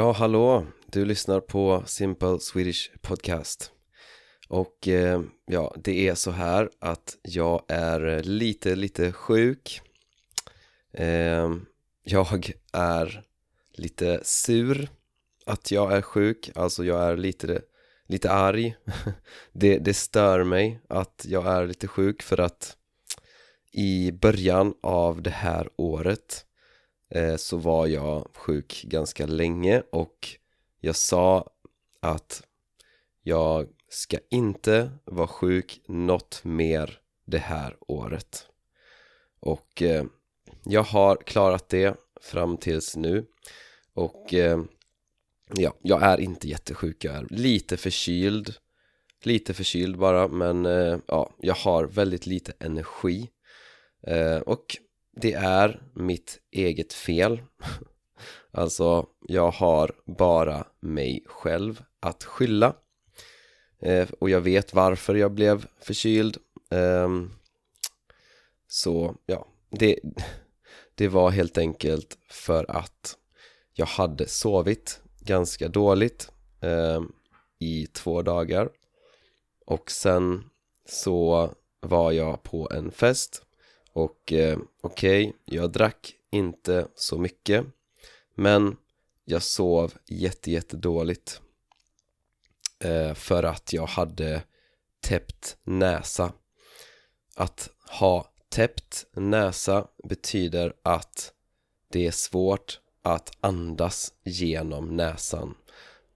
Ja, hallå! Du lyssnar på Simple Swedish Podcast. Och eh, ja, det är så här att jag är lite, lite sjuk. Eh, Jag är lite sur att jag är sjuk, alltså jag är lite, lite arg. Det, det stör mig att jag är lite sjuk för att i början av det här året Eh, så var jag sjuk ganska länge och jag sa att jag ska inte vara sjuk något mer det här året. Och eh, jag har klarat det fram tills nu. Och eh, ja, jag är inte jättesjuk, jag är lite förkyld. Lite förkyld bara men eh, ja, jag har väldigt lite energi. Eh, och det är mitt eget fel. Alltså, jag har bara mig själv att skylla. Eh, Och jag vet varför jag blev förkyld. Eh, Så, ja, det, det var helt enkelt för att jag hade sovit ganska dåligt eh, i två dagar. Och sen så var jag på en fest och eh, okej, okay, jag drack inte så mycket men jag sov jätte, jätte dåligt eh, för att jag hade täppt näsa. Att ha täppt näsa betyder att det är svårt att andas genom näsan.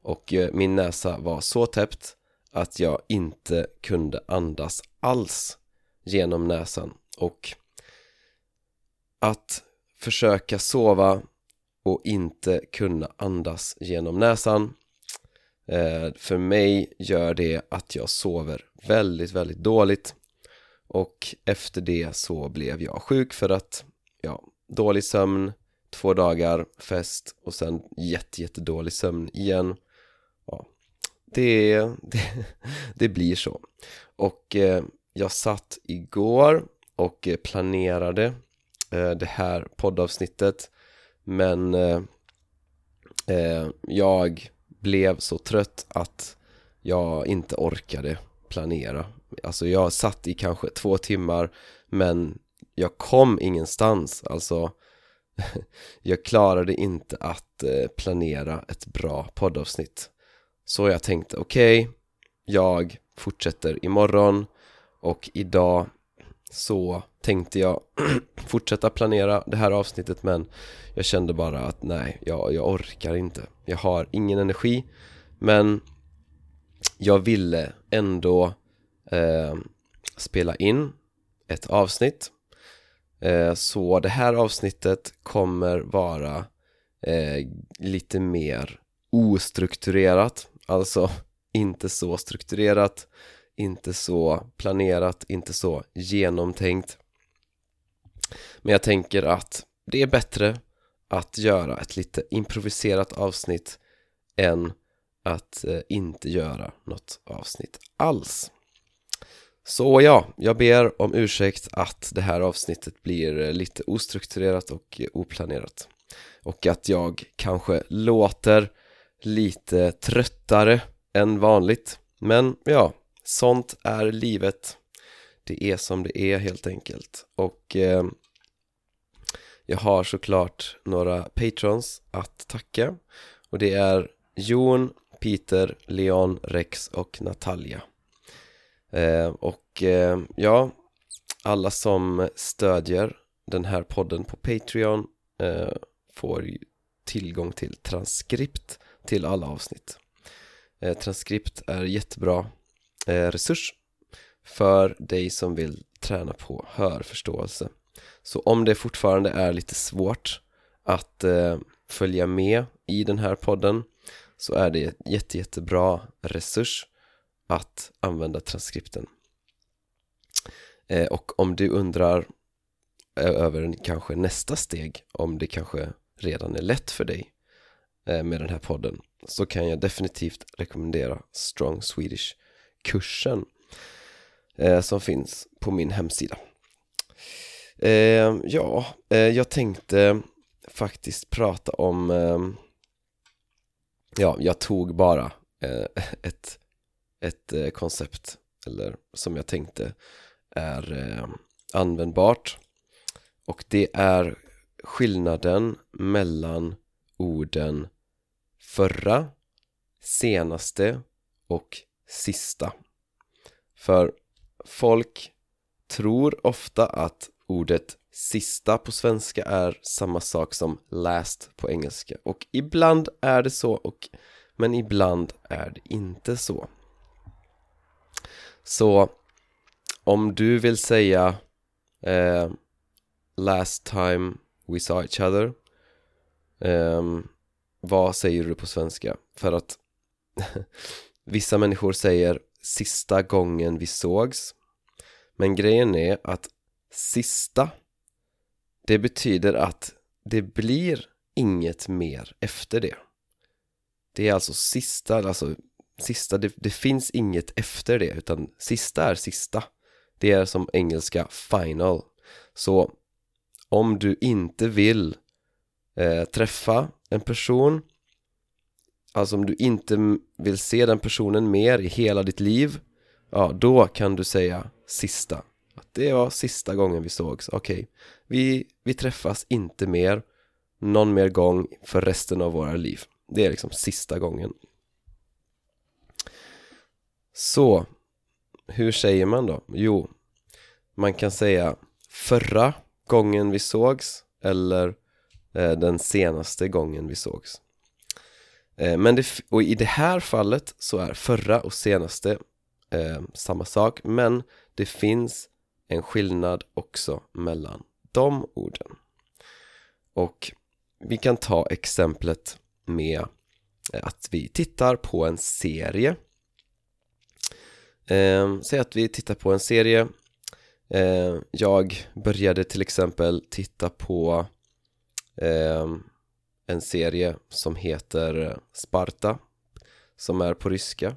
Och eh, min näsa var så täppt att jag inte kunde andas alls genom näsan. Och att försöka sova och inte kunna andas genom näsan. Eh, för mig gör det att jag sover väldigt, väldigt dåligt. Och efter det så blev jag sjuk för att ja, dålig sömn två dagar fest och sen jätte, jätte dålig sömn igen. Ja, det, det, det blir så. Och eh, jag satt igår och eh, planerade Eh, det här poddavsnittet. Men eh, eh, jag blev så trött att jag inte orkade planera. Alltså jag satt i kanske två timmar men jag kom ingenstans. Alltså jag klarade inte att planera ett bra poddavsnitt. Så jag tänkte okej, okay, jag fortsätter imorgon och idag så tänkte jag fortsätta planera det här avsnittet men jag kände bara att nej, jag, jag orkar inte. Jag har ingen energi men jag ville ändå eh, spela in ett avsnitt. Eh, så det här avsnittet kommer vara eh, lite mer ostrukturerat Alltså inte så strukturerat inte så planerat, inte så genomtänkt. Men jag tänker att det är bättre att göra ett lite improviserat avsnitt än att eh, inte göra något avsnitt alls. Så ja, jag ber om ursäkt att det här avsnittet blir eh, lite ostrukturerat och eh, oplanerat. Och att jag kanske låter lite tröttare än vanligt. Men ja, sånt är livet. Det är som det är helt enkelt. Och eh, jag har såklart några patrons att tacka. Och det är Jon, Peter, Leon, Rex och Natalia. Eh, och eh, ja, alla som stödjer den här podden på Patreon eh, får tillgång till transkript till alla avsnitt. Eh, Transkript är jättebra. Eh, resurs för dig som vill träna på hörförståelse. Så om det fortfarande är lite svårt att eh, följa med i den här podden så är det en jätte, jättebra resurs att använda transkripten. Eh, och om du undrar eh, över kanske nästa steg, om det kanske redan är lätt för dig eh, med den här podden så kan jag definitivt rekommendera Strong Swedish kursen eh, som finns på min hemsida. Eh, ja, eh, jag tänkte faktiskt prata om eh, ja, jag tog bara eh, ett, ett eh, koncept eller som jag tänkte är eh, användbart och det är skillnaden mellan orden förra, senaste och sista. För folk tror ofta att ordet sista på svenska är samma sak som last på engelska och ibland är det så och men ibland är det inte så. Så om du vill säga eh, last time we saw each other eh, vad säger du på svenska? För att vissa människor säger sista gången vi sågs. Men grejen är att sista det betyder att det blir inget mer efter det. Det är alltså sista, alltså sista, det, det, finns inget efter det utan sista är sista. Det är som engelska final. Så om du inte vill eh, träffa en person alltså om du inte vill se den personen mer i hela ditt liv ja då kan du säga sista det var sista gången vi sågs, okej okay. vi, vi träffas inte mer någon mer gång för resten av våra liv det är liksom sista gången så hur säger man då? Jo, man kan säga förra gången vi sågs eller eh, den senaste gången vi sågs Eh, men det, och i det här fallet så är förra och senaste eh, samma sak men det finns en skillnad också mellan de orden. Och vi kan ta exemplet med eh, att vi tittar på en serie. Eh, Säg att vi tittar på en serie. Eh, Jag började till exempel titta på eh, en serie som heter Sparta som är på ryska.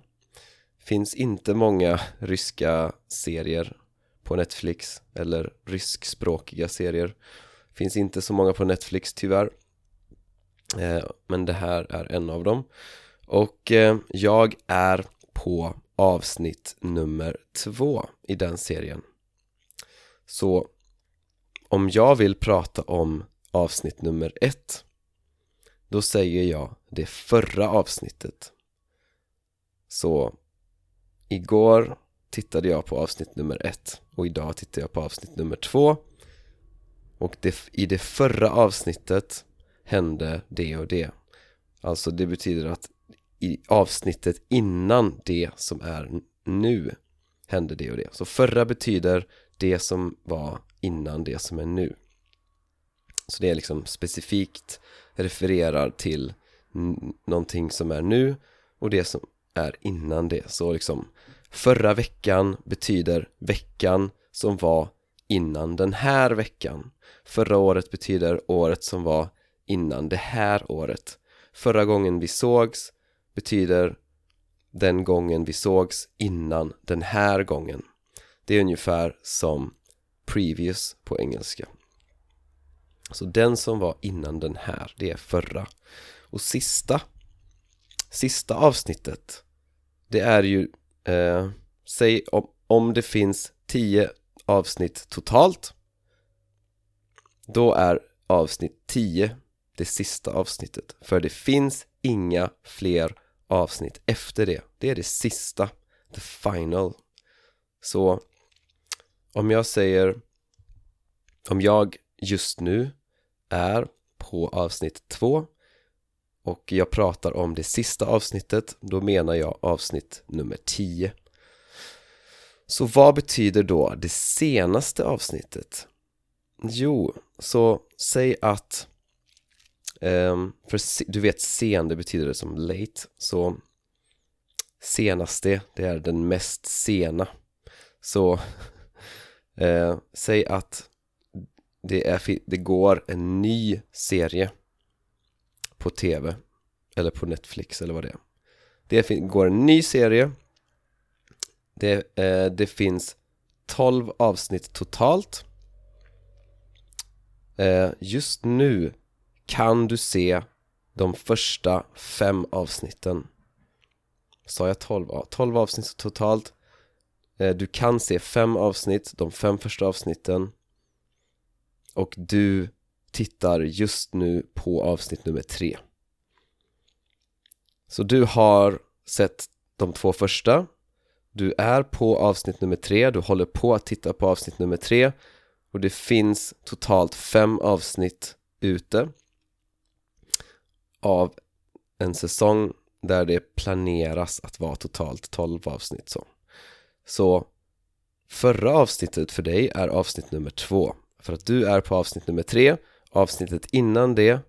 Finns inte många ryska serier på Netflix eller ryskspråkiga serier. Finns inte så många på Netflix tyvärr. Eh, Men det här är en av dem. Och eh, jag är på avsnitt nummer två i den serien. Så om jag vill prata om avsnitt nummer ett då säger jag det förra avsnittet. Så Igår tittade jag på avsnitt nummer ett och idag tittar jag på avsnitt nummer två. Och det, i det förra avsnittet hände det och det. Alltså det betyder att i avsnittet innan det som är nu hände det och det. Så förra betyder det som var innan det som är nu. Så det är liksom specifikt refererar till någonting som är nu och det som är innan det. Så liksom Förra veckan betyder veckan som var innan den här veckan. Förra året betyder året som var innan det här året. Förra gången vi sågs betyder den gången vi sågs innan den här gången. Det är ungefär som previous på engelska. Så den som var innan den här, det är förra. Och sista Sista avsnittet Det är ju eh, Säg om, om det finns tio avsnitt totalt Då är avsnitt 10 det sista avsnittet. För det finns inga fler avsnitt efter det. Det är det sista, the final. Så om jag säger Om jag just nu är på avsnitt 2 och jag pratar om det sista avsnittet då menar jag avsnitt nummer 10 Så vad betyder då det senaste avsnittet? Jo, så säg att um, för du vet sen, det betyder det som late så senaste, det är den mest sena. Så uh, säg att det, är, det går en ny serie på tv eller på Netflix eller vad det är. Det går en ny serie. Det, eh, det finns 12 avsnitt totalt. Eh, just nu kan du se de första fem avsnitten. Sa jag 12? Ja, 12 avsnitt totalt. Eh, Du kan se fem avsnitt, de fem första avsnitten. Och du tittar just nu på avsnitt nummer tre. Så du har sett de två första. Du är på avsnitt nummer tre, du håller på att titta på avsnitt nummer tre. Och det finns totalt fem avsnitt ute Av en säsong där det planeras att vara totalt 12 avsnitt så. Så förra avsnittet för dig är avsnitt nummer två. För att du är på avsnitt nummer tre. Avsnittet innan det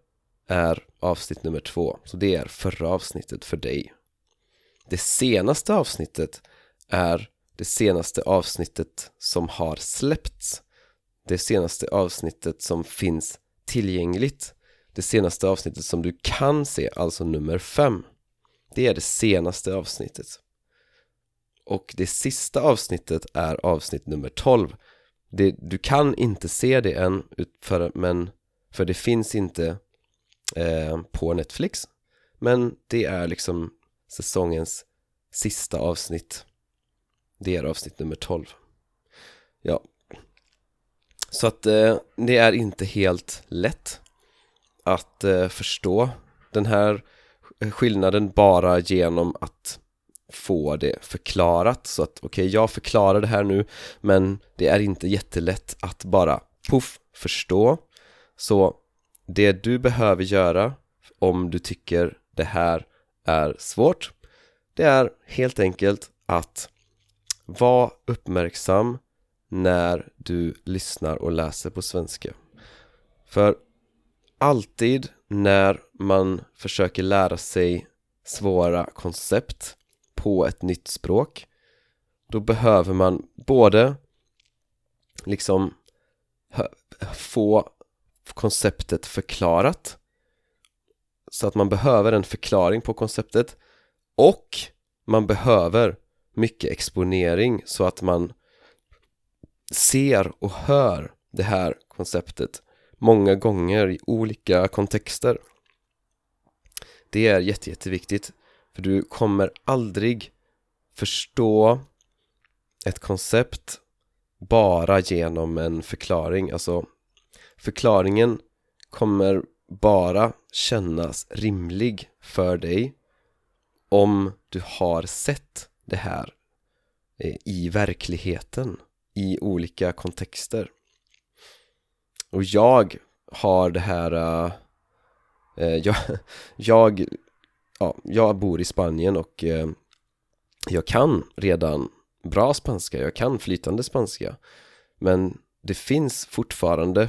är avsnitt nummer två. Så det är förra avsnittet för dig. Det senaste avsnittet är det senaste avsnittet som har släppts. Det senaste avsnittet som finns tillgängligt. Det senaste avsnittet som du kan se, alltså nummer fem. Det är det senaste avsnittet. Och det sista avsnittet är avsnitt nummer 12 det, Du kan inte se det än, för, men, för det finns inte eh, på Netflix. Men det är liksom säsongens sista avsnitt. Det är avsnitt nummer 12 Ja. Så att eh, det är inte helt lätt att eh, förstå den här eh, skillnaden bara genom att få det förklarat. Så att okej, okay, jag förklarar det här nu men det är inte jättelätt att bara puff förstå. Så det du behöver göra om du tycker det här är svårt det är helt enkelt att vara uppmärksam när du lyssnar och läser på svenska. För alltid när man försöker lära sig svåra koncept på ett nytt språk. Då behöver man både liksom få konceptet förklarat så att man behöver en förklaring på konceptet och man behöver mycket exponering så att man ser och hör det här konceptet många gånger i olika kontexter. Det är jätte, jätteviktigt för du kommer aldrig förstå ett koncept bara genom en förklaring. Alltså förklaringen kommer bara kännas rimlig för dig om du har sett det här eh, i verkligheten i olika kontexter. Och jag har det här äh, jag, jag, ja, jag bor i Spanien och eh, jag kan redan bra spanska, jag kan flytande spanska. Men det finns fortfarande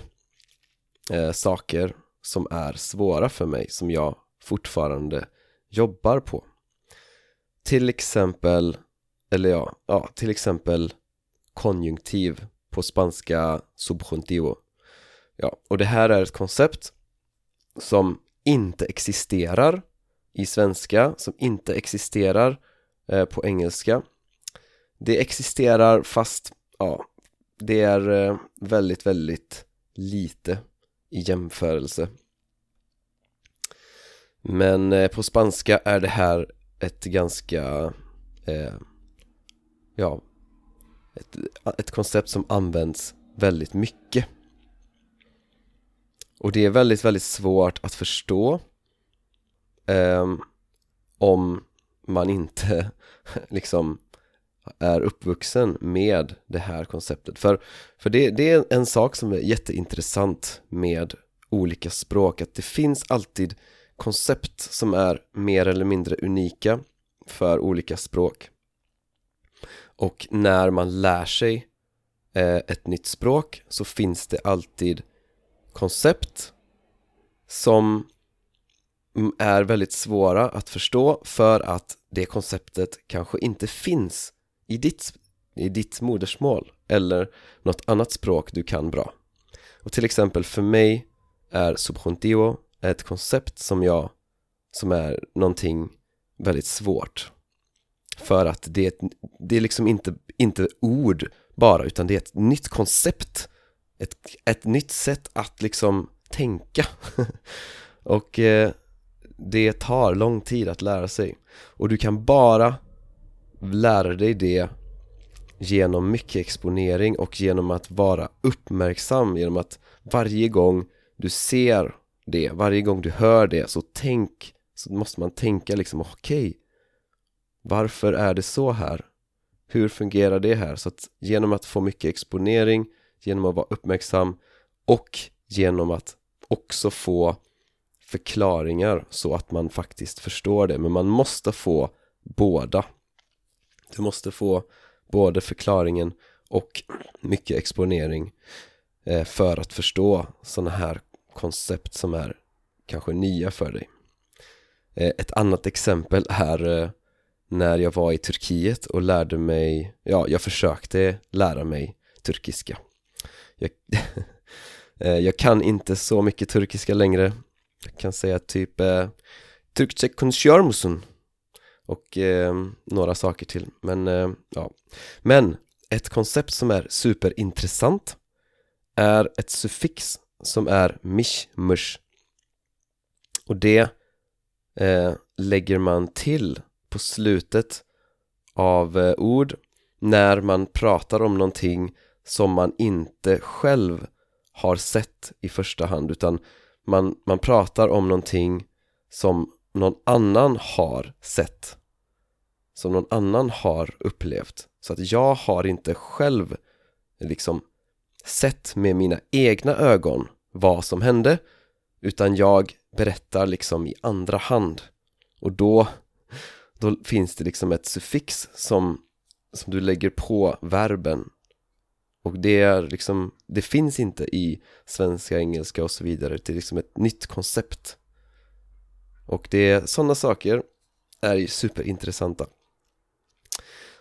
eh, saker som är svåra för mig som jag fortfarande jobbar på. Till exempel eller ja, ja till exempel konjunktiv på spanska subjuntivo. Ja, och det här är ett koncept som inte existerar i svenska, som inte existerar eh, på engelska. Det existerar fast, ja, det är eh, väldigt, väldigt lite i jämförelse. Men eh, på spanska är det här ett ganska, eh, ja, ett, ett koncept som används väldigt mycket. Och det är väldigt, väldigt svårt att förstå um, om man inte liksom är uppvuxen med det här konceptet. För, för det, det är en sak som är jätteintressant med olika språk, att det finns alltid koncept som är mer eller mindre unika för olika språk. Och när man lär sig eh, ett nytt språk så finns det alltid koncept som är väldigt svåra att förstå för att det konceptet kanske inte finns i ditt, i ditt modersmål eller något annat språk du kan bra. Och till exempel för mig är subjuntivo ett koncept som jag som är någonting väldigt svårt. För att det är, ett, det är liksom inte, inte ord bara utan det är ett nytt koncept. Ett, ett nytt sätt att liksom tänka. Och eh, det tar lång tid att lära sig och du kan bara lära dig det genom mycket exponering och genom att vara uppmärksam genom att varje gång du ser det, varje gång du hör det så tänk, så måste man tänka liksom okej okay, varför är det så här? Hur fungerar det här? Så att genom att få mycket exponering, genom att vara uppmärksam och genom att också få förklaringar så att man faktiskt förstår det. Men man måste få båda. Du måste få både förklaringen och mycket exponering eh, för att förstå sådana här koncept som är kanske nya för dig. Eh, ett annat exempel är eh, när jag var i Turkiet och lärde mig, ja jag försökte lära mig turkiska. Jag, jag kan inte så mycket turkiska längre jag kan säga typ eh, Türkçe konuşuyor? Och eh, några saker till men eh, ja Men ett koncept som är superintressant är ett suffix som är mishmush och det eh, lägger man till på slutet av eh, ord när man pratar om någonting som man inte själv har sett i första hand utan man, man pratar om någonting som någon annan har sett som någon annan har upplevt. Så att jag har inte själv liksom sett med mina egna ögon vad som hände utan jag berättar liksom i andra hand. Och då då finns det liksom ett suffix som, som du lägger på verben och det är liksom, det finns inte i svenska, engelska och så vidare Det är liksom ett nytt koncept. Och det är sådana saker är ju superintressanta.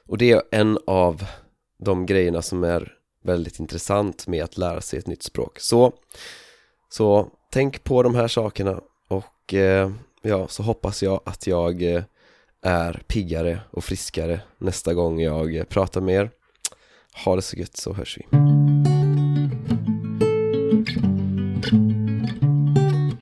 Och det är en av de grejerna som är väldigt intressant med att lära sig ett nytt språk. Så, så tänk på de här sakerna och eh, ja, så hoppas jag att jag eh, är piggare och friskare nästa gång jag eh, pratar med er ha det så gött så hörs vi.